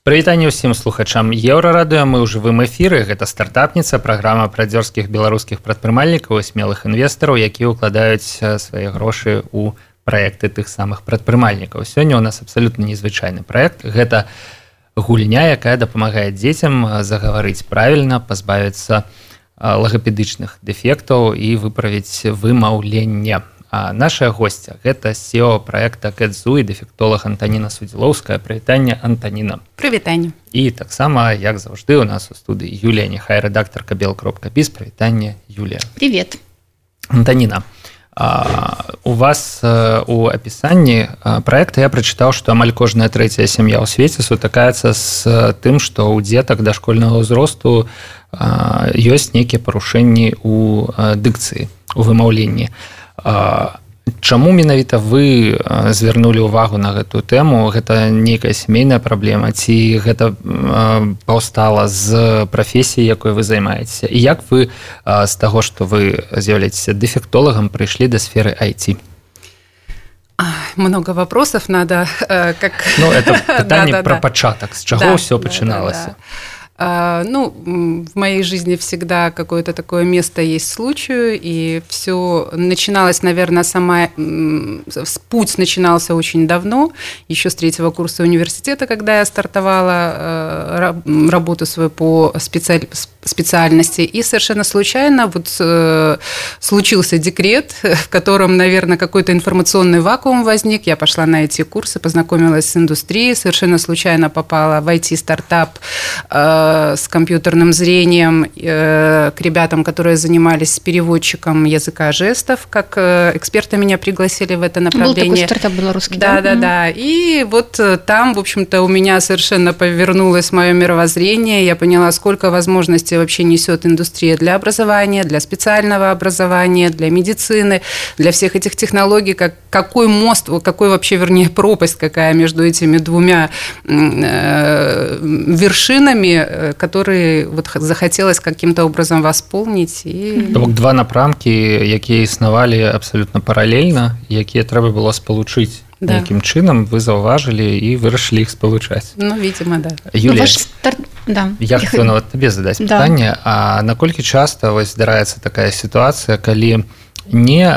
Прывітанне ўсім слухачам еўрарадыо мы ў жывым эфіры. Гэта стартапніца праграма прадзёрскіх беларускіх прадпрымальнікаў смелых інвестараў якія ўкладаюць свае грошы ў праекты тых самых прадпрымальнікаў. Сёння у нас абсалютна незвычайны проект гэта гульня якая дапамагае дзецям загаварыць правільна пазбавіцца лагапедычных дэфектаў і выправіць вымаўленне А наша гостця гэта сео проекта кэдзу і дэфектолог антаніна судзілоўская прывітанне антаніна прывітанне і таксама як заўжды у нас у студыі Юлія няхай рэдактор кабел кропка піс прывітанне Юлія привет антаніна у вас у апісанні проекта я прачытаў што амаль кожная трэцяя сям'я ў свеце сутыкаецца з тым што ў дзетак дашкольнага ўзросту ёсць нейкія парушэнні у дыкцыі у вымаўленні а Чаму менавіта вы звярнулі ўвагу на гэтую тэму? Гэта нейкая сямейная праблема ці гэта паўстала з прафесіі якой вы займаецеся? І як вы з таго што вы з'яўляецеся дэфектолагам прыйшлі да сферы IT много вопросов надо как ну, это да, да, про да. пачатак. З чаго да, ўсё пачыналася да, да, да. А, ну, в моей жизни всегда какое-то такое место есть случаю, и все начиналось, наверное, сама... Путь начинался очень давно, еще с третьего курса университета, когда я стартовала э, работу свою по специаль... специальности, и совершенно случайно вот э, случился декрет, в котором, наверное, какой-то информационный вакуум возник, я пошла на эти курсы, познакомилась с индустрией, совершенно случайно попала в IT-стартап, э, с компьютерным зрением э, к ребятам, которые занимались переводчиком языка жестов, как э, эксперты меня пригласили в это направление. Был такой стартап белорусский, да? Да, да, да. И вот там, в общем-то, у меня совершенно повернулось мое мировоззрение. Я поняла, сколько возможностей вообще несет индустрия для образования, для специального образования, для медицины, для всех этих технологий, как, какой мост, какой вообще, вернее, пропасть какая между этими двумя вершинами которые вот захотелось каким-то образом восполнить и бок два напрамки якія існавалі абсолютно паралельна якія трэба было спалучыць да. якім чынам вы заўважылі і вырашылі іх спалучаць ну видимо да Юля, ну, стар... да. я хочу нават табе задаць да. пытанне А наколькі часта вось здараецца такая сітуацыя калі не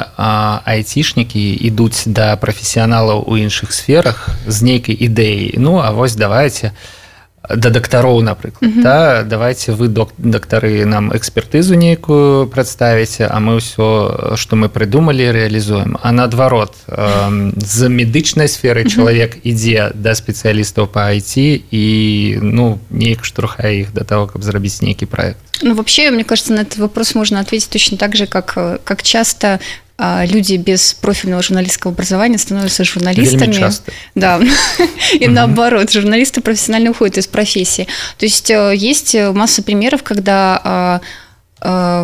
айцішнікі ідуць да прафесіяналаў у іншых сферах з нейкай ідэі ну а вось давайте а да дактароў напрыклад mm -hmm. да, давайте вы док дактары нам экспертызу нейкую прадставіце а мы ўсё што мы прыдумалі реалізуем а наадварот э, з медычнай сферы чалавек mm -hmm. ідзе да спецыялістаў по IT і ну неяк штурхае іх до того каб зрабіць нейкі проект ну вообще мне кажется на этот вопрос можно ответить точно так же как как часто а, люди без профильного журналистского образования становятся журналистами. Да, и наоборот, журналисты профессионально уходят из профессии. То есть э, есть масса примеров, когда а,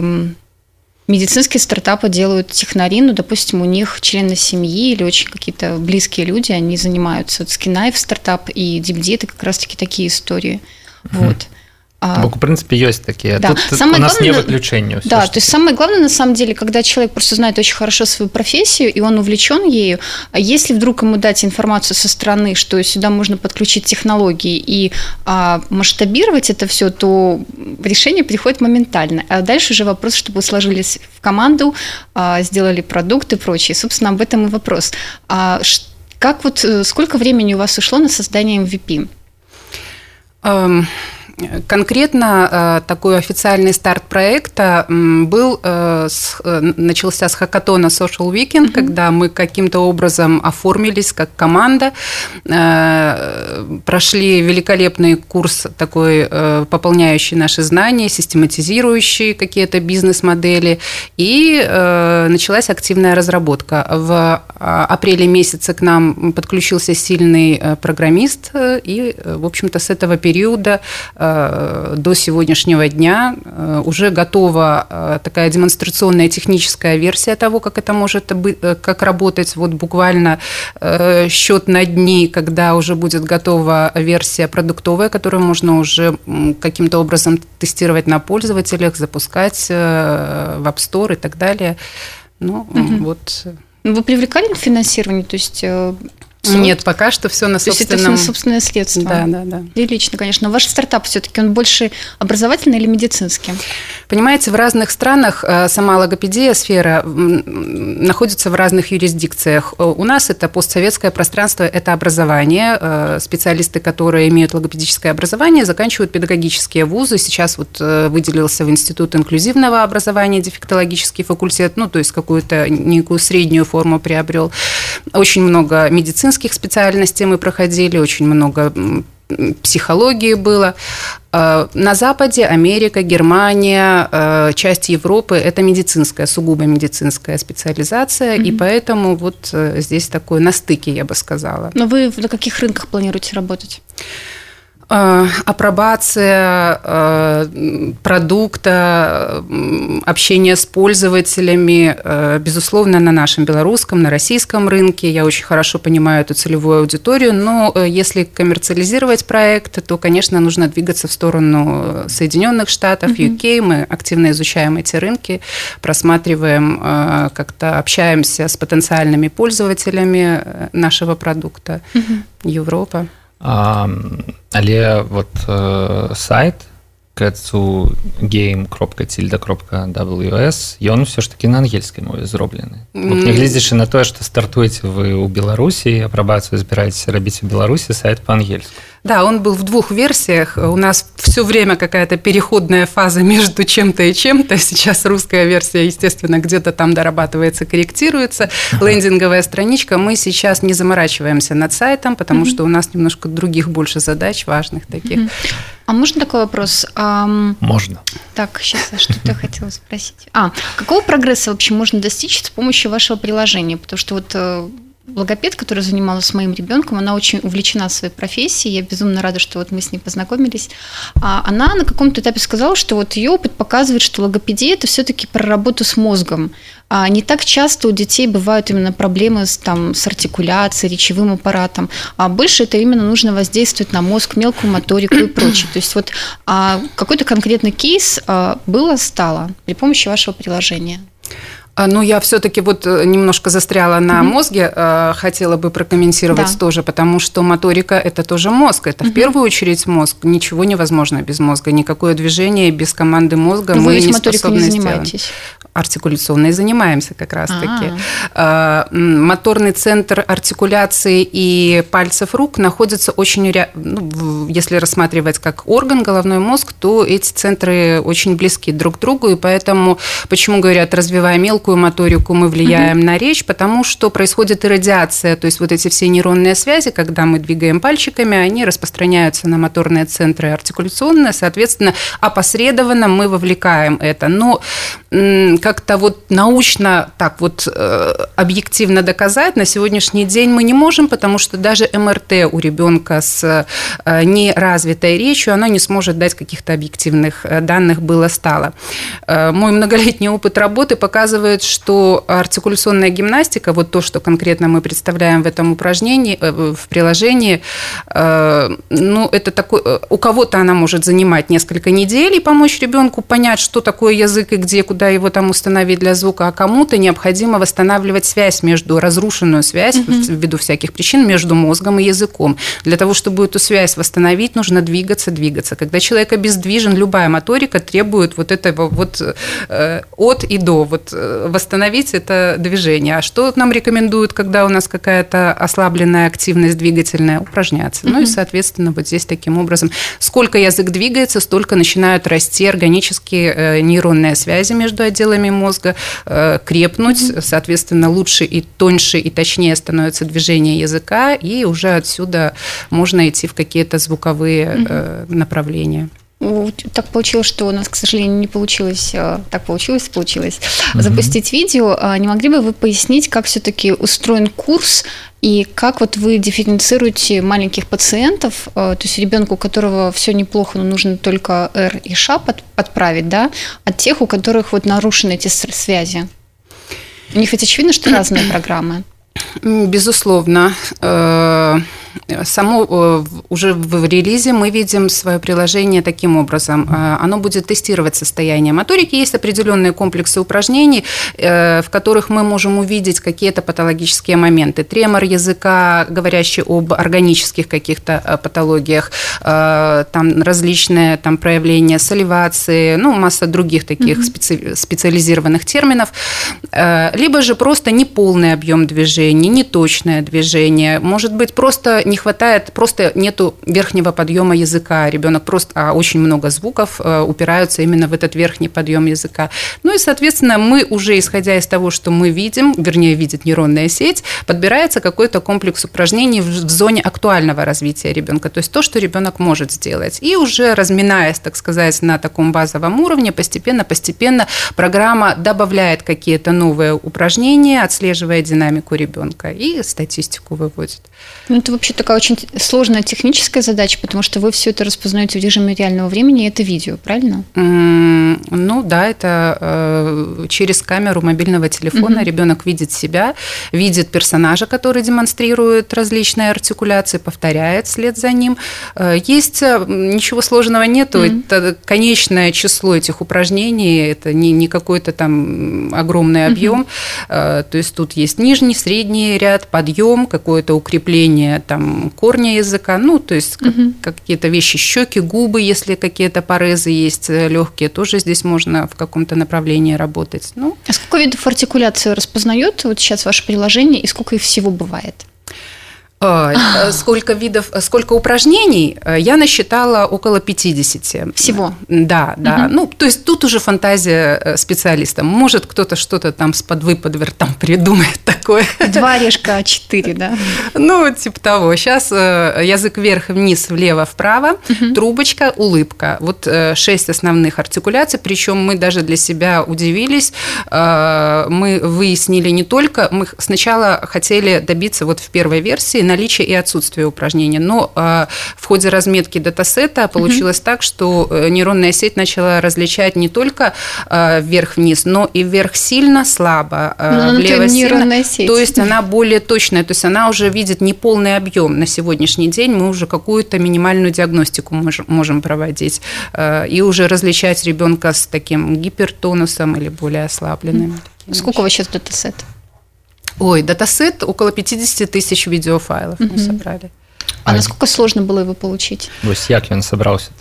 медицинские стартапы делают технарину, допустим, у них члены семьи или очень какие-то близкие люди, они занимаются скинайф стартап и DeepD, это как раз-таки такие истории. Вот. А, в принципе, есть такие. Да. Тут самое у нас главное, не выключение. Да, то есть самое главное, на самом деле, когда человек просто знает очень хорошо свою профессию, и он увлечен ею, а если вдруг ему дать информацию со стороны, что сюда можно подключить технологии и а, масштабировать это все, то решение приходит моментально. А дальше уже вопрос, чтобы сложились в команду, а, сделали продукты и прочее. Собственно, об этом и вопрос. А, как вот, э, сколько времени у вас ушло на создание MVP? Um... Конкретно э, такой официальный старт проекта был, э, э, начался с хакатона Social Weekend, mm-hmm. когда мы каким-то образом оформились как команда, прошли великолепный курс такой, пополняющий наши знания, систематизирующий какие-то бизнес-модели, и началась активная разработка. В апреле месяце к нам подключился сильный программист, и, в общем-то, с этого периода до сегодняшнего дня э, уже готова э, такая демонстрационная техническая версия того, как это может быть, как работать. Вот буквально счет на дни, когда уже будет готова версия продуктовая, которую можно уже каким-то образом тестировать на пользователях, запускать в App Store и так далее. Ну, угу. вот. Вы привлекали к финансированию? То есть 2000? Нет, пока что все на собственном... То есть это все собственное средство? Да, да, да. Прилично, конечно. Но ваш стартап все-таки, он больше образовательный или медицинский? Понимаете, в разных странах э, сама логопедия, сфера находится в разных юрисдикциях. Э, у нас это постсоветское пространство, это образование. Э, специалисты, которые имеют логопедическое образование, заканчивают педагогические вузы. Сейчас вот выделился в Институт инклюзивного образования дефектологический факультет, ну, то есть какую-то некую среднюю форму приобрел. Очень много медицинских специальностей мы проходили, очень много психологии было. Э, на Западе Америка, Германия, э, часть Европы – это медицинская, сугубо медицинская специализация, mm-hmm. и поэтому вот э, здесь такое на стыке, я бы сказала. Но вы на каких рынках планируете работать? Э, апробация э, продукта, общение с пользователями, э, безусловно, на нашем белорусском, на российском рынке. Я очень хорошо понимаю эту целевую аудиторию, но если коммерциализировать проект, то, конечно, нужно двигаться в сторону Соединенных Штатов, UK. Мы активно изучаем эти рынки, просматриваем, как-то общаемся с потенциальными пользователями нашего продукта. Европа. Але вот э, сайт кэцу game.tilda.ws ён все ж таки на ангельскай мове зроблены. Нягледзячы на тое что стартуеце вы ў беларусі апрабацыю збіраецеся рабіць у беларусі сайт по-ангельску Да, он был в двух версиях. У нас все время какая-то переходная фаза между чем-то и чем-то. Сейчас русская версия, естественно, где-то там дорабатывается, корректируется. Лендинговая страничка. Мы сейчас не заморачиваемся над сайтом, потому что у нас немножко других больше задач важных таких. А можно такой вопрос? Можно. Так, сейчас я что-то хотела спросить. А, какого прогресса вообще можно достичь с помощью вашего приложения? Потому что вот э, логопед, которая занималась с моим ребенком, она очень увлечена своей профессией. Я безумно рада, что вот мы с ней познакомились. А она на каком-то этапе сказала, что вот ее опыт показывает, что логопедия это все-таки про работу с мозгом. А не так часто у детей бывают именно проблемы с, там, с артикуляцией, речевым аппаратом, а больше это именно нужно воздействовать на мозг, мелкую моторику и прочее. То есть вот а какой-то конкретный кейс а, было, стало при помощи вашего приложения. А, ну, я все-таки вот э, немножко застряла на mm-hmm. мозге, э, хотела бы прокомментировать да. тоже, потому что моторика – это тоже мозг, это mm-hmm. в первую очередь мозг. Ничего невозможно без мозга, никакое движение без команды мозга Но мы не способны не занимаетесь. Артикуляционной занимаемся как раз-таки. А. Моторный центр артикуляции и пальцев рук находится очень, ну, если рассматривать как орган головной мозг, то эти центры очень близки друг к другу, и поэтому, почему говорят, развивая мелкую мелкую моторику мы влияем mm-hmm. на речь, потому что происходит иррадиация, то есть вот эти все нейронные связи, когда мы двигаем пальчиками, они распространяются на моторные центры артикуляционные, соответственно, опосредованно мы вовлекаем это. Но как-то вот научно так вот э, объективно доказать на сегодняшний день мы не можем, потому что даже МРТ у ребенка с э, неразвитой речью, она не сможет дать каких-то объективных э, данных было-стало. Мой многолетний опыт работы показывает, что артикуляционная гимнастика, вот то, что конкретно мы представляем в этом упражнении, в приложении, ну, это такой, у кого-то она может занимать несколько недель и помочь ребенку понять, что такое язык и где, куда его там установить для звука, а кому-то необходимо восстанавливать связь между, разрушенную связь, угу. ввиду всяких причин, между мозгом и языком. Для того, чтобы эту связь восстановить, нужно двигаться, двигаться. Когда человек обездвижен, любая моторика требует вот этого вот от и до, вот восстановить это движение. А что нам рекомендуют, когда у нас какая-то ослабленная активность двигательная? Упражняться. Mm-hmm. Ну и, соответственно, вот здесь таким образом, сколько язык двигается, столько начинают расти органические э, нейронные связи между отделами мозга, э, крепнуть, mm-hmm. соответственно, лучше и тоньше и точнее становится движение языка, и уже отсюда можно идти в какие-то звуковые mm-hmm. направления так получилось, что у нас, к сожалению, не получилось, э, так получилось, получилось mm-hmm. запустить видео. А не могли бы вы пояснить, как все-таки устроен курс и как вот вы дифференцируете маленьких пациентов, э, то есть ребенку, у которого все неплохо, но нужно только R и Ш подправить, да, от тех, у которых вот нарушены эти связи? У них ведь очевидно, что разные программы. Безусловно. Э, само уже в релизе мы видим свое приложение таким образом. Оно будет тестировать состояние моторики. Есть определенные комплексы упражнений, в которых мы можем увидеть какие-то патологические моменты. Тремор языка, говорящий об органических каких-то патологиях, там различные там, проявления соливации, ну, масса других таких специ- специализированных терминов. Либо же просто неполный объем движения, неточное движение. Может быть, просто не хватает, просто нету верхнего подъема языка. Ребенок просто, а очень много звуков э, упираются именно в этот верхний подъем языка. Ну и, соответственно, мы уже, исходя из того, что мы видим, вернее, видит нейронная сеть, подбирается какой-то комплекс упражнений в зоне актуального развития ребенка, то есть то, что ребенок может сделать. И уже разминаясь, так сказать, на таком базовом уровне, постепенно-постепенно программа добавляет какие-то новые упражнения, отслеживая динамику ребенка и статистику выводит. Ну, это вообще такая очень сложная техническая задача, потому что вы все это распознаете в режиме реального времени, и это видео, правильно? Mm, ну да, это э, через камеру мобильного телефона mm-hmm. ребенок видит себя, видит персонажа, который демонстрирует различные артикуляции, повторяет вслед за ним. Э, есть э, ничего сложного нету, mm-hmm. это конечное число этих упражнений, это не, не какой-то там огромный объем. Mm-hmm. То есть тут есть нижний, средний ряд, подъем, какое-то укрепление там корня языка, ну, то есть угу. какие-то вещи, щеки, губы, если какие-то порезы есть э, легкие, тоже здесь можно в каком-то направлении работать. Ну. А сколько видов артикуляции распознает вот сейчас ваше приложение и сколько их всего бывает? Э, э, сколько видов, э, сколько упражнений, я насчитала около 50. Всего? Да, да. Угу. Ну, то есть тут уже фантазия специалиста. Может, кто-то что-то там с подвыподвер там придумает такое. Два орешка А4, да? Ну, типа того. Сейчас язык вверх, вниз, влево, вправо, угу. трубочка, улыбка. Вот шесть основных артикуляций, причем мы даже для себя удивились. Мы выяснили не только, мы сначала хотели добиться вот в первой версии наличие и отсутствие упражнения. Но э, в ходе разметки датасета получилось так, что э, нейронная сеть начала различать не только э, вверх-вниз, но и вверх сильно, слабо, ну, влево сильно. Сеть. То есть она более точная, то есть она уже видит не полный объем. На сегодняшний день мы уже какую-то минимальную диагностику можем проводить и уже различать ребенка с таким гипертонусом или более ослабленным. Сколько у вас сейчас датасет? Ой, датасет около 50 тысяч видеофайлов угу. мы собрали. А, а насколько сложно было его получить? Вось як ён собрался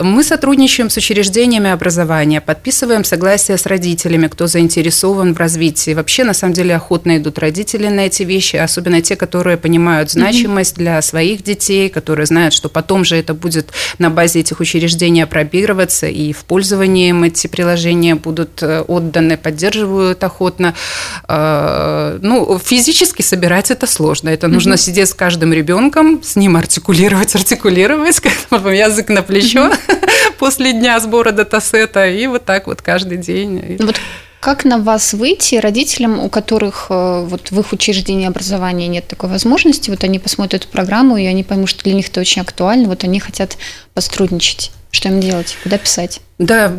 Мы сотрудничаем с учреждениями образования, подписываем согласие с родителями, кто заинтересован в развитии. Вообще, на самом деле, охотно идут родители на эти вещи, особенно те, которые понимают значимость mm-hmm. для своих детей, которые знают, что потом же это будет на базе этих учреждений опробироваться, и в пользовании им эти приложения будут э, отданы, поддерживают охотно. А, ну, физически собирать это сложно. Это mm-hmm. нужно сидеть с каждым ребенком, с ним артикулировать, артикулировать, как язык на плечо после дня сбора датасета, и вот так вот каждый день. Ну вот как на вас выйти родителям, у которых э, вот в их учреждении образования нет такой возможности, вот они посмотрят эту программу, и они поймут, что для них это очень актуально, вот они хотят пострудничать. Что им делать? Куда писать? Да,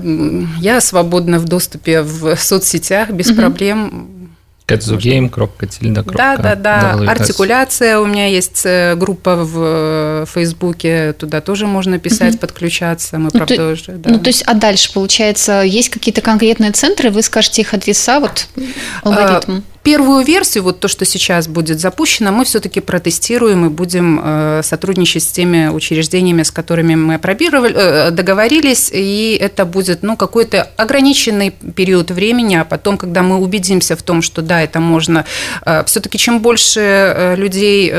я свободна в доступе в соцсетях без угу. проблем Кэдзугейм, кропка тильда, кропка. Да, да, да. Артикуляция у меня есть э, группа в Фейсбуке, туда тоже можно писать, угу. подключаться. Мы, ну, правда, то, уже. Да. Ну, то есть, а дальше, получается, есть какие-то конкретные центры, вы скажете их адреса, вот алгоритм? Первую версию, вот то, что сейчас будет запущено, мы все-таки протестируем и будем э, сотрудничать с теми учреждениями, с которыми мы опробировали, э, договорились, и это будет ну, какой-то ограниченный период времени, а потом, когда мы убедимся в том, что да, это можно, э, все-таки чем больше людей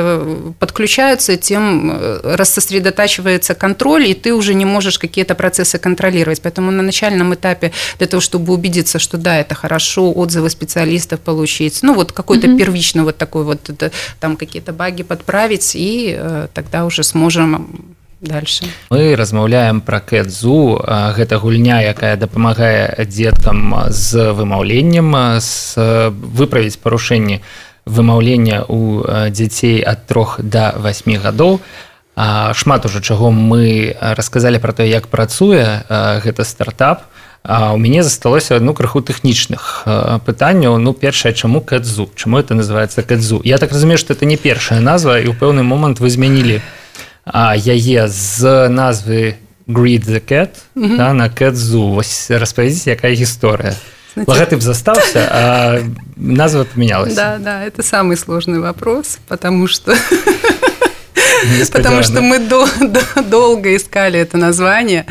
подключаются, тем рассосредотачивается контроль, и ты уже не можешь какие-то процессы контролировать. Поэтому на начальном этапе для того, чтобы убедиться, что да, это хорошо, отзывы специалистов получить, исправить, ну вот какой-то угу. первичный вот такой вот, это, там какие-то баги подправить, и э, тогда уже сможем дальше. Мы размаўляем про кэтзу гэта гульня якая дапамагае дзеткам з вымаўленнем з выправіць парушэнні вымаўлення у дзяцей ад трох до 8 гадоў. Шмат уже чаго мы расказалі про то як працуе гэта стартап А у мяне засталося ну крыху тэхнічных пытанняў ну першае чаму кэдзу чаму это называется кэдзу я так разумею что это не першая назва і ў пэўны момант вы змянілі яе з назвы Greet the cat mm -hmm. да, на кэдзу вось распавядзіце якая гісторыя Логотип застался, а назва поменялась. Да, да, это самый сложный вопрос, потому что Потому что мы до, до, долго искали это название.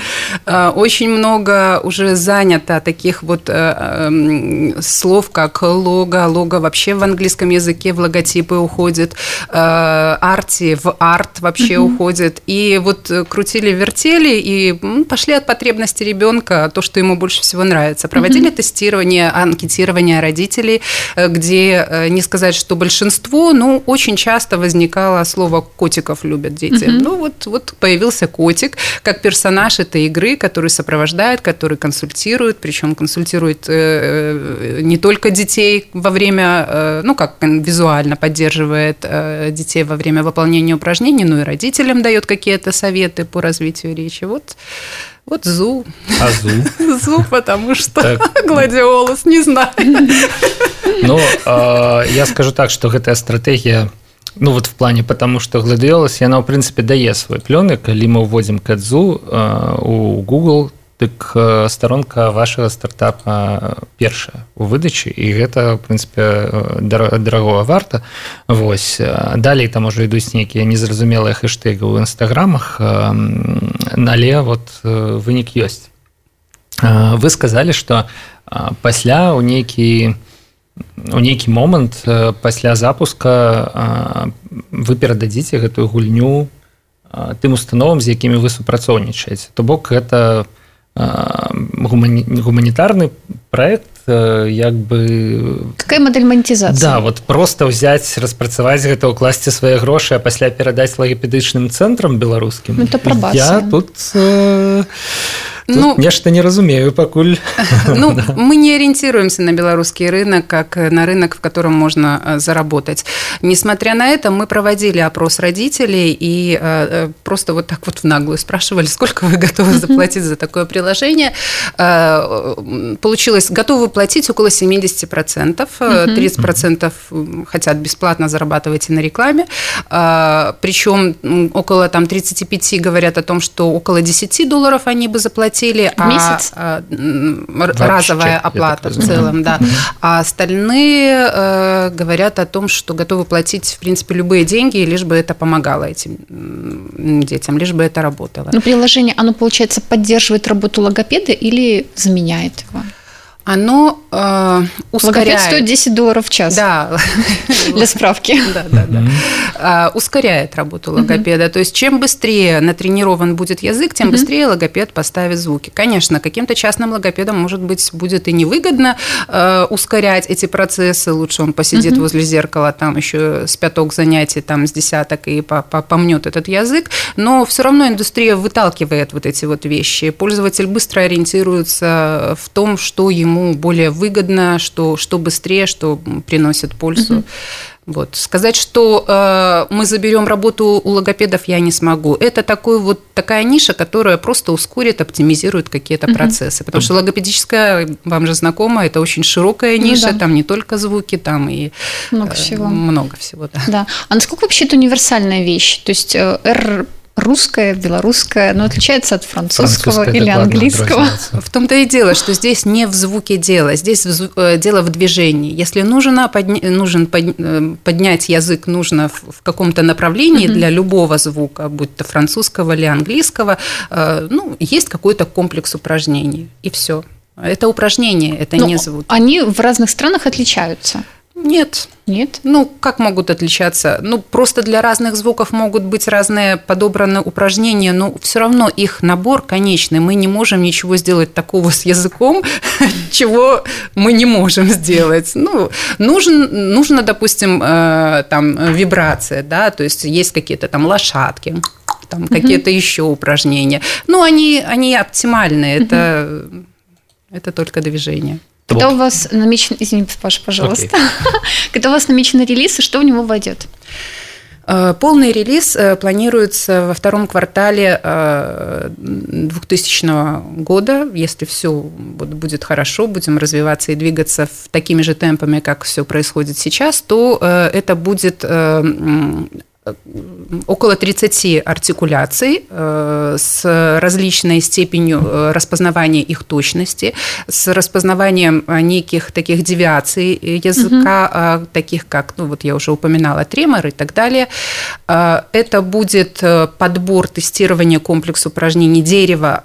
А, очень много уже занято таких вот э, эм, слов, как лого. Лого вообще в английском языке в логотипы уходит. Э, арти в арт вообще mm-hmm. уходит. И вот крутили-вертели и пошли от потребности ребенка то, что ему больше всего нравится. Проводили mm-hmm. тестирование, анкетирование родителей, э, где не сказать, что большинство, но очень часто возникало слово котиков любят дети. Угу. Ну вот, вот появился котик как персонаж этой игры, который сопровождает, который консультирует, причем консультирует э, э, не только детей во время, э, ну как визуально поддерживает детей во время выполнения упражнений, но и родителям дает какие-то советы по развитию речи. Вот вот Зу. А Зу? Зу, потому что так. гладиолус, не знаю. Ну, э, я скажу так, что эта стратегия ну вот в плане потому что гладыолас яна ў прынцыпе дае свой плёны калі мы ўводзім кадзу у google дык старонка вашага стартапа першая у выдачы і гэта в прынцыпе дарагого варта восьось далей там уже ідуць нейкія незразумелыя хэштега ў нстаграмах але вот вынік ёсць вы сказали что пасля у нейкі у у нейкі момант пасля запуска вы перададзіце гэтую гульню тым установам з якімі вы супрацоўнічаеце. То бок гэта гуманітарны проект як бы какая модель монетизации да вот просто взять распрацаваць гэта ўкласці свае грошы а пасля перадаць лагапедычным цэнтрам беларускім это я тут ну, нешта не разумею пакуль ну, мы не ориентируемся на белорусский рынок как на рынок в котором можно э, заработать несмотря на это мы проводили опрос родителей и э, э, просто вот так вот в наглую спрашивали сколько вы готовы заплатить за такое приложение получилось готовы платить около 70 процентов 30 процентов хотят бесплатно зарабатывать и на рекламе причем около там 35 говорят о том что около 10 долларов они бы заплатили в месяц? а, разовая оплата в целом, да. А остальные э, говорят о том, что готовы платить, в принципе, любые деньги, лишь бы это помогало этим детям, лишь бы это работало. Но приложение, оно, получается, поддерживает работу логопеда или заменяет его? Оно э, ускоряет... Логопед стоит 10 долларов в час. Да. Для справки. Да, да, да. Э, ускоряет работу логопеда. То есть, чем быстрее натренирован будет язык, тем быстрее логопед поставит звуки. Конечно, каким-то частным логопедам, может быть, будет и невыгодно э, ускорять эти процессы. Лучше он посидит возле зеркала, там еще с пяток занятий, там с десяток и помнет этот язык. Но все равно индустрия выталкивает вот эти вот вещи. Пользователь быстро ориентируется в том, что ему ему более выгодно, что, что быстрее, что приносит пользу. Угу. Вот. Сказать, что э, мы заберем работу у логопедов, я не смогу. Это такой вот такая ниша, которая просто ускорит, оптимизирует какие-то угу. процессы. Потому что логопедическая, вам же знакома, это очень широкая ну ниша, ну, да. там не только звуки, там и много э, всего. Много всего, да. да. А насколько вообще это универсальная вещь? То есть э, R русское, белорусское, но отличается от французского или английского. В том-то и дело, что здесь не в звуке дело, здесь э, дело в движении. Если нужно подня... нужен э, поднять язык нужно в каком-то направлении mm-hmm. для любого звука, будь то французского или английского, э, ну, есть какой-то комплекс упражнений, и все. Это упражнение, это но не звук. Они в разных странах отличаются. Нет. Нет? Ну, как могут отличаться? Ну, просто для разных звуков могут быть разные подобраны упражнения, но все равно их набор конечный. Мы не можем ничего сделать такого с языком, чего мы не можем сделать. Ну, нужен, нужно, допустим, э, там вибрация, да, то есть есть какие-то там лошадки, там какие-то еще упражнения. Ну, они, они оптимальные, это, это только движение. Когда у вас намечен, извини, Паша, пожалуйста, okay. когда у вас намечен релиз, и что в него войдет? Э, полный релиз э, планируется во втором квартале 2000 э, года. Если все будет хорошо, будем развиваться и двигаться в такими же темпами, как все происходит сейчас, то это будет около 30 артикуляций э, с различной степенью э, распознавания их точности, с распознаванием э, неких таких девиаций языка, угу. таких как, ну вот я уже упоминала, тремор и так далее. Это будет подбор тестирования комплекса упражнений дерева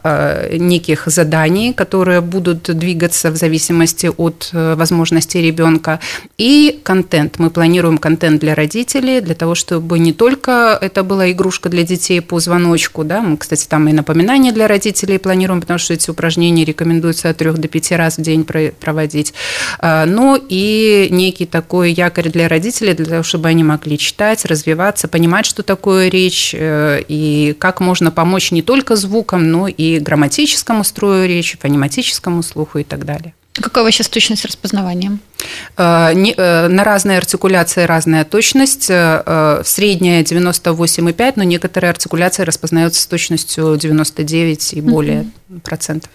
неких заданий, которые будут двигаться в зависимости от возможностей ребенка, и контент. Мы планируем контент для родителей, для того, чтобы не только это была игрушка для детей по звоночку, да, мы, кстати, там и напоминания для родителей планируем, потому что эти упражнения рекомендуется от трех до пяти раз в день проводить, а, но и некий такой якорь для родителей, для того, чтобы они могли читать, развиваться, понимать, что такое речь, э, и как можно помочь не только звукам, но и грамматическому строю речи, фонематическому слуху и так далее. Какая вообще точность распознавания? Э, э, на разные артикуляции разная точность. Э, средняя 98,5, но некоторые артикуляции распознаются с точностью 99 и более mm-hmm. процентов.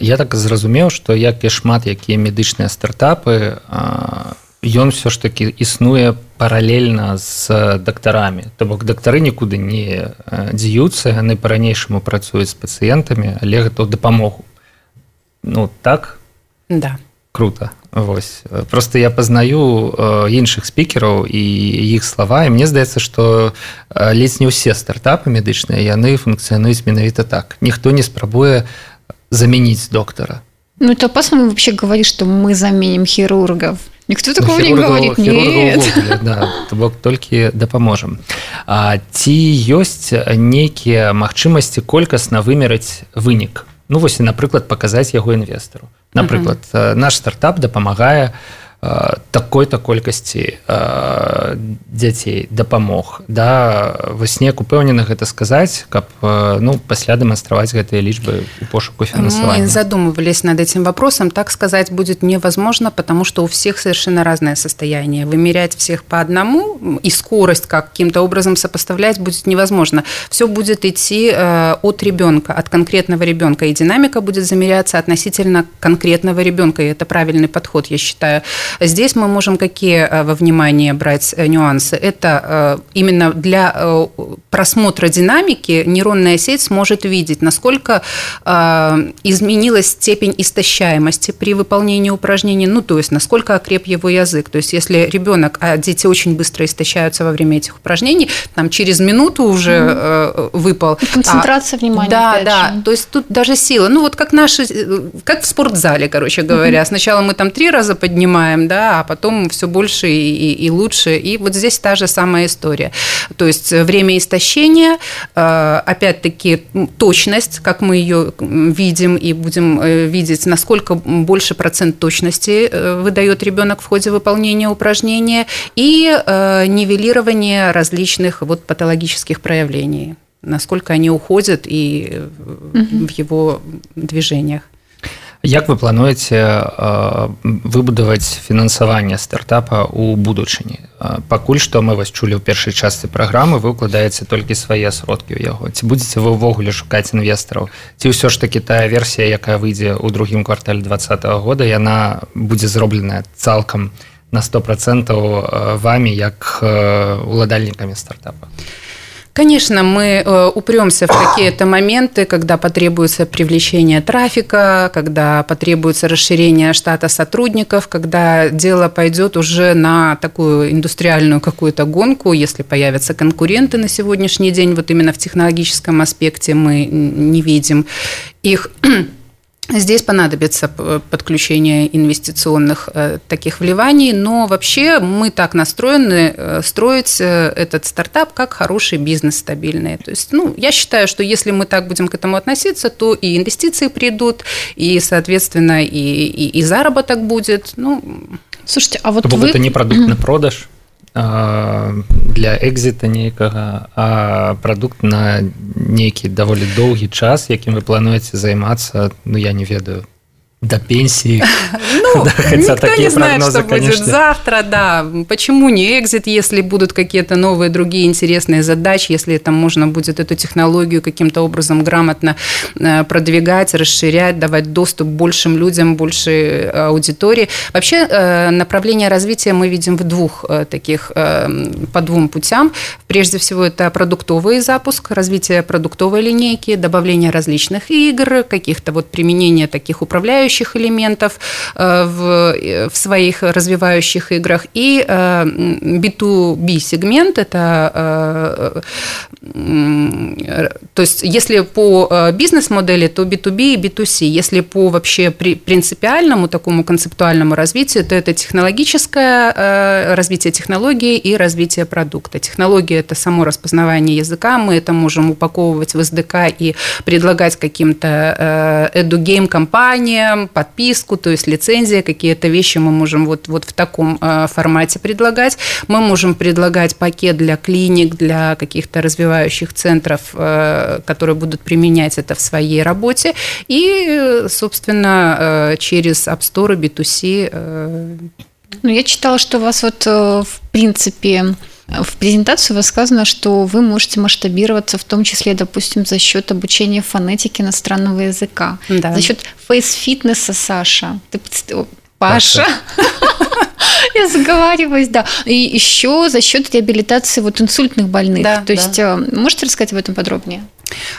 Я так зразумеў, што як і шмат якія медычныя стартапы ён все ж таки існуе паралельна з дактарамі то бок дактары нікуды не дзеюцца яны па-ранейшаму працуюць з пацыентамі але гэта дапамогу ну так да круто Вось просто я пазнаю іншых спікераў і іх слова і мне здаецца што ледзь не ўсе стартапы медычныя яны функцыянуюць менавіта так ніхто не спрабуе заменіць доктора ну это опасно вообще говорить что мы заменим хірургов Никто ну, такого не говорит. Нет. Да, бок толькі дапаможам. А ці ёсць нейкія магчымасці колькасна вымераць вынік Ну вось напрыклад паказаць яго інвестару напрыклад uh -huh. наш стартап дапамагае такой-то колькасці дзяцей дапамог да вось неяк упэўненых гэта сказаць каб ну пасля дэманстраваць гэтыя лічбы у пошуку фінансавання задумывались над этим вопросом так сказать будет невозможно потому что у всех совершенно разное состояние вымерять всех по одному и скорость каким-то образом сопоставлять будет невозможно все будет идти от ребенка от конкретного ребенка и динамика будет замеряться относительно конкретного ребенка и это правильный подход я считаю Здесь мы можем какие э, во внимание брать э, нюансы? Это э, именно для просмотра динамики нейронная сеть сможет видеть, насколько изменилась степень истощаемости при выполнении упражнений, ну, то есть насколько окреп его язык. То есть если ребенок, а дети очень быстро истощаются во время этих упражнений, там через минуту уже mm-hmm. выпал. Концентрация а, внимания. Да, да. Же. То есть тут даже сила. Ну, вот как наши, как в спортзале, короче говоря. Mm-hmm. Сначала мы там три раза поднимаем, да, а потом все больше и, и лучше. И вот здесь та же самая история. То есть время истощения, э, опять-таки точность, как мы ее видим и будем э, видеть, насколько больше процент точности э, выдает ребенок в ходе выполнения упражнения и нивелирование различных вот патологических проявлений насколько они уходят и в его движениях. Як вы плануеце выбудаваць фінансаванне стартапа ў будучыні? Пакуль што мы вас чулі ў першай частцы праграмы вы укладаеце толькі свае сродкі ў яго. Ці будзеце вы ўвогуле шукаць інвестараў? Ці ўсё ж таки тая версія якая выйдзе ў другім квартале два -го года яна будзе зробленая цалкам на сто процентаў вами як уладальнікамі стартапа Конечно, мы э, упремся в какие-то моменты, когда потребуется привлечение трафика, когда потребуется расширение штата сотрудников, когда дело пойдет уже на такую индустриальную какую-то гонку, если появятся конкуренты на сегодняшний день, вот именно в технологическом аспекте мы не видим их Здесь понадобится подключение инвестиционных э, таких вливаний, но вообще мы так настроены э, строить э, этот стартап как хороший бизнес стабильный. То есть, ну, я считаю, что если мы так будем к этому относиться, то и инвестиции придут, и, соответственно, и, и, и заработок будет. Ну, Слушайте, а вот вы... это не продукт на продаж? для экзіта нейкага а прадукт на нейкі даволі доўгі час якім вы плануеце займацца ну я не ведаю до пенсии. Ну, да, хотя никто такие не знает, прогнозы, что конечно. будет завтра, да. Почему не экзит, если будут какие-то новые другие интересные задачи, если там можно будет эту технологию каким-то образом грамотно э, продвигать, расширять, давать доступ большим людям, большей аудитории. Вообще э, направление развития мы видим в двух э, таких, по двум путям. Прежде всего, это продуктовый запуск, развитие продуктовой линейки, добавление различных игр, каких-то вот применения таких управляющих элементов э, в, э, в своих развивающих играх. И B2B э, сегмент – это то есть, если по бизнес-модели, то B2B и B2C. Если по вообще принципиальному такому концептуальному развитию, то это технологическое развитие технологии и развитие продукта. Технология – это само распознавание языка, мы это можем упаковывать в SDK и предлагать каким-то эду-гейм подписку, то есть лицензия, какие-то вещи мы можем вот, вот в таком э, формате предлагать. Мы можем предлагать пакет для клиник, для каких-то развивающих центров, э, которые будут применять это в своей работе. И, собственно, э, через App Store B2C. Ну, я читала, что у вас вот, в принципе, в презентации у вас сказано, что вы можете масштабироваться, в том числе, допустим, за счет обучения фонетики иностранного языка, да. за счет фейс-фитнеса, Саша. Ты, Паша. Я заговариваюсь, да. И еще за счет реабилитации вот инсультных больных. Да, То есть, да. Э, можете рассказать об этом подробнее?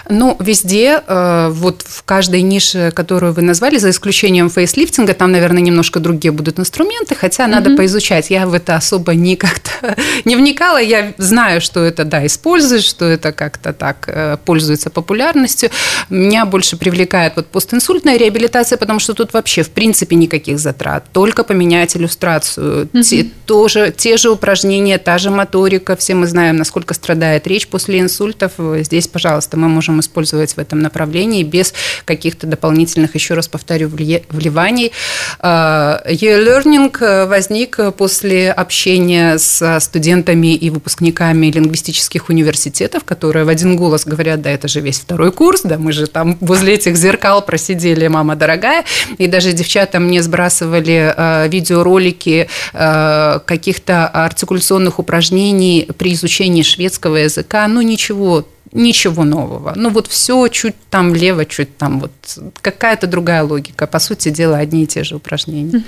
Ну, везде, э, вот в каждой нише, которую вы назвали, за исключением фейслифтинга, там, наверное, немножко другие будут инструменты, хотя надо mm-hmm. поизучать. Я в это особо не как-то не вникала. Я знаю, что это, да, используют, что это как-то так э, пользуется популярностью. Меня больше привлекает вот постинсультная реабилитация, потому что тут вообще, в принципе, никаких затрат. Только поменять иллюстрацию. Mm-hmm. Те, тоже, те же упражнения, та же моторика. Все мы знаем, насколько страдает речь после инсультов. Здесь, пожалуйста, мы можем использовать в этом направлении без каких-то дополнительных, еще раз повторю, вливаний. А, e-learning э, возник после общения с студентами и выпускниками лингвистических университетов, которые в один голос говорят, да, это же весь второй курс, да, мы же там возле этих зеркал просидели, мама дорогая, и даже девчата мне сбрасывали э, видеоролики э, каких-то артикуляционных упражнений при изучении шведского языка, ну ничего ничего нового. Ну вот все чуть там влево, чуть там вот какая-то другая логика. По сути дела, одни и те же упражнения.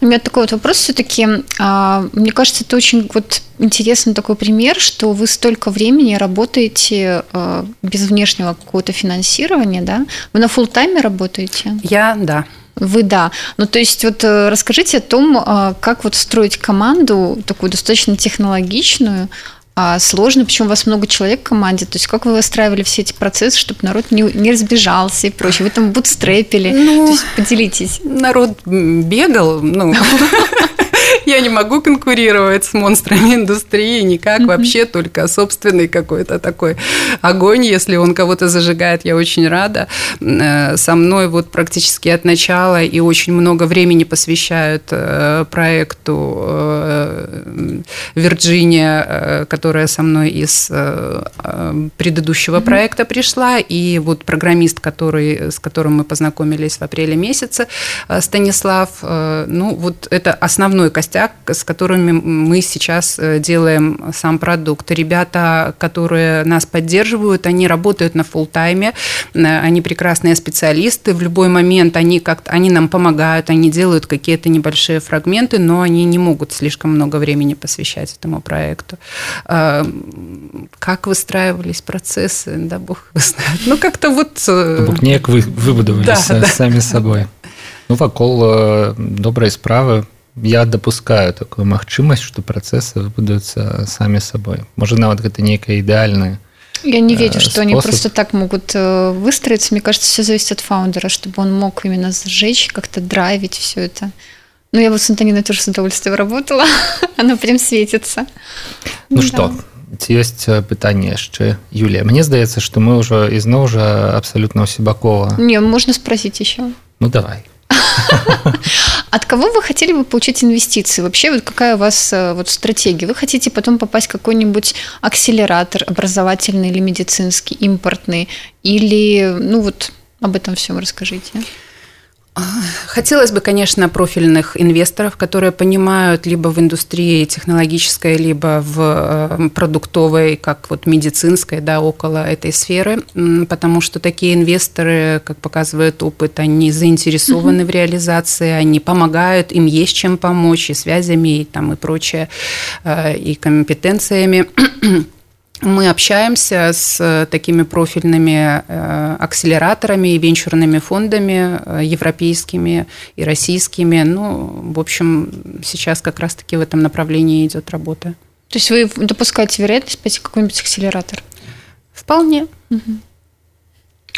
У меня такой вот вопрос все-таки. А, мне кажется, это очень вот интересный такой пример, что вы столько времени работаете а, без внешнего какого-то финансирования, да? Вы на фул тайме работаете? Я, да. Вы да. Ну, то есть, вот э, расскажите о том, а, как вот строить команду такую достаточно технологичную, а сложно, почему у вас много человек в команде, то есть как вы выстраивали все эти процессы, чтобы народ не, не разбежался и прочее, вы там бутстрепили, ну, то есть поделитесь. Народ бегал, ну, я не могу конкурировать с монстрами индустрии никак mm-hmm. вообще, только собственный какой-то такой огонь, если он кого-то зажигает, я очень рада. Э, со мной вот практически от начала и очень много времени посвящают э, проекту э, Вирджиния, которая со мной из предыдущего mm-hmm. проекта пришла, и вот программист, который, с которым мы познакомились в апреле месяце, Станислав, ну вот это основной костяк, с которыми мы сейчас э, делаем сам продукт. Ребята, которые нас поддерживают, они работают на full тайме э, они прекрасные специалисты, в любой момент они, как они нам помогают, они делают какие-то небольшие фрагменты, но они не могут слишком много времени посвящать этому проекту. А, как выстраивались процессы, да, бог знает. Ну, как-то вот... Э, Букнек вы выбудовали да, да. сами собой. Ну, вакол добрай справы я дапускаю такую магчымасць што працэсы выбудуюцца самі сабой можа нават гэта нейкая ідэальная я не верю, что способ. они просто так могут э, выстроиться. Мне кажется, все зависит от фаундера, чтобы он мог именно сжечь, как-то драйвить все это. Ну, я вот с Антониной тоже с удовольствием работала. Оно прям светится. Ну да. что, есть э, пытанне яшчэ Юлія Мне здаецца што мы ўжо ізноў жа абсалютна ўсебакова не можно спросить еще ну давай от кого вы хотели бы получить инвестиции? Вообще, вот какая у вас э, вот стратегия? Вы хотите потом попасть в какой-нибудь акселератор образовательный или медицинский, импортный? Или, ну вот, об этом всем расскажите. Хотелось бы, конечно, профильных инвесторов, которые понимают либо в индустрии технологической, либо в э, продуктовой, как вот медицинской, да, около этой сферы, потому что такие инвесторы, как показывает опыт, они заинтересованы mm-hmm. в реализации, они помогают, им есть чем помочь и связями, и там и прочее, э, и компетенциями. Мы общаемся с э, такими профильными э, акселераторами и венчурными фондами э, европейскими и российскими. Ну, в общем, сейчас как раз-таки в этом направлении идет работа. То есть вы допускаете вероятность пойти в какой-нибудь акселератор? Вполне. Угу.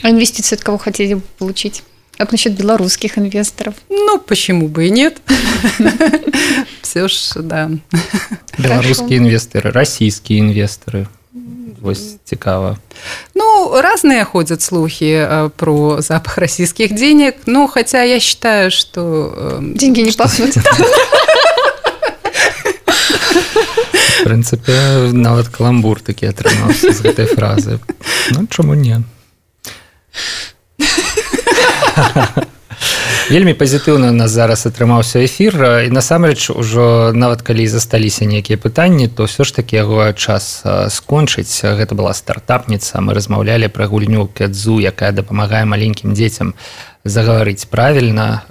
А инвестиции от кого хотели бы получить? Как насчет белорусских инвесторов? Ну, почему бы и нет? Все ж, да. Белорусские инвесторы, российские инвесторы – Вось цікава. Ну, разные ходят слухи э, про запах российских денег, но хотя я считаю, что... Э, Деньги не пахнут. В принципе, нават каламбур такі атрымаўся з гэтай фразы. Ну чаму не? вельмі пазітыўна у нас зараз атрымаўся эфір. І насамрэч ужо нават калі засталіся нейкія пытанні то ўсё ж таки яго час скончыць. Гэта была стартапніца. Мы размаўлялі пра гульню кэдзу якая дапамагае маленькім дзецям загаварыць правільна.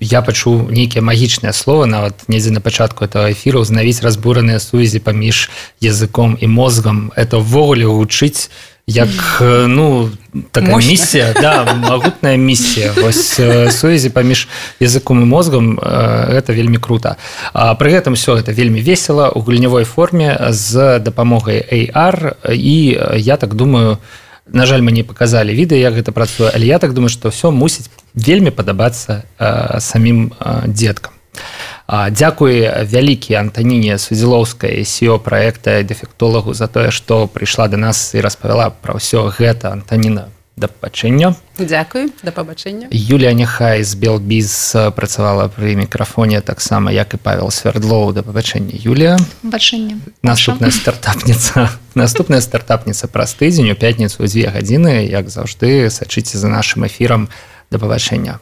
Я пачуў нейкія магічныя словы нават недзе на пачатку этого эфіру узнавіць разбураныя сувязі паміж языком і мозгам. Это ўвогуле гучыць як ну такая Мощно. місія да магутная місія вось сувязі паміж языком і мозгам это вельмі круто. А пры гэтым все это вельмі весело у гульнявой форме з дапамогай AR і я так думаю на жаль мы не показалі відэа як гэта працуе але я так думаю что все мусіць вельмі падабацца самім деткам Дзякуй вялікі Антаніне Судзілоўскай сіо праекта дэфектолагу за тое, што прыйшла да нас і распавяла пра ўсё гэта Антаніна да пабачэння. Дзякуй да пабачэння. Юлія Няхай з Белбіз працавала пры мікрафоне таксама як і Павел Свердлоў да пабачэння Юлія. Бачэнне. Наступная стартапніца. Наступная стартапніца праз тыдзень у пятніцу дзве гадзіны, як заўжды сачыце за нашым эфірам да пабачэння.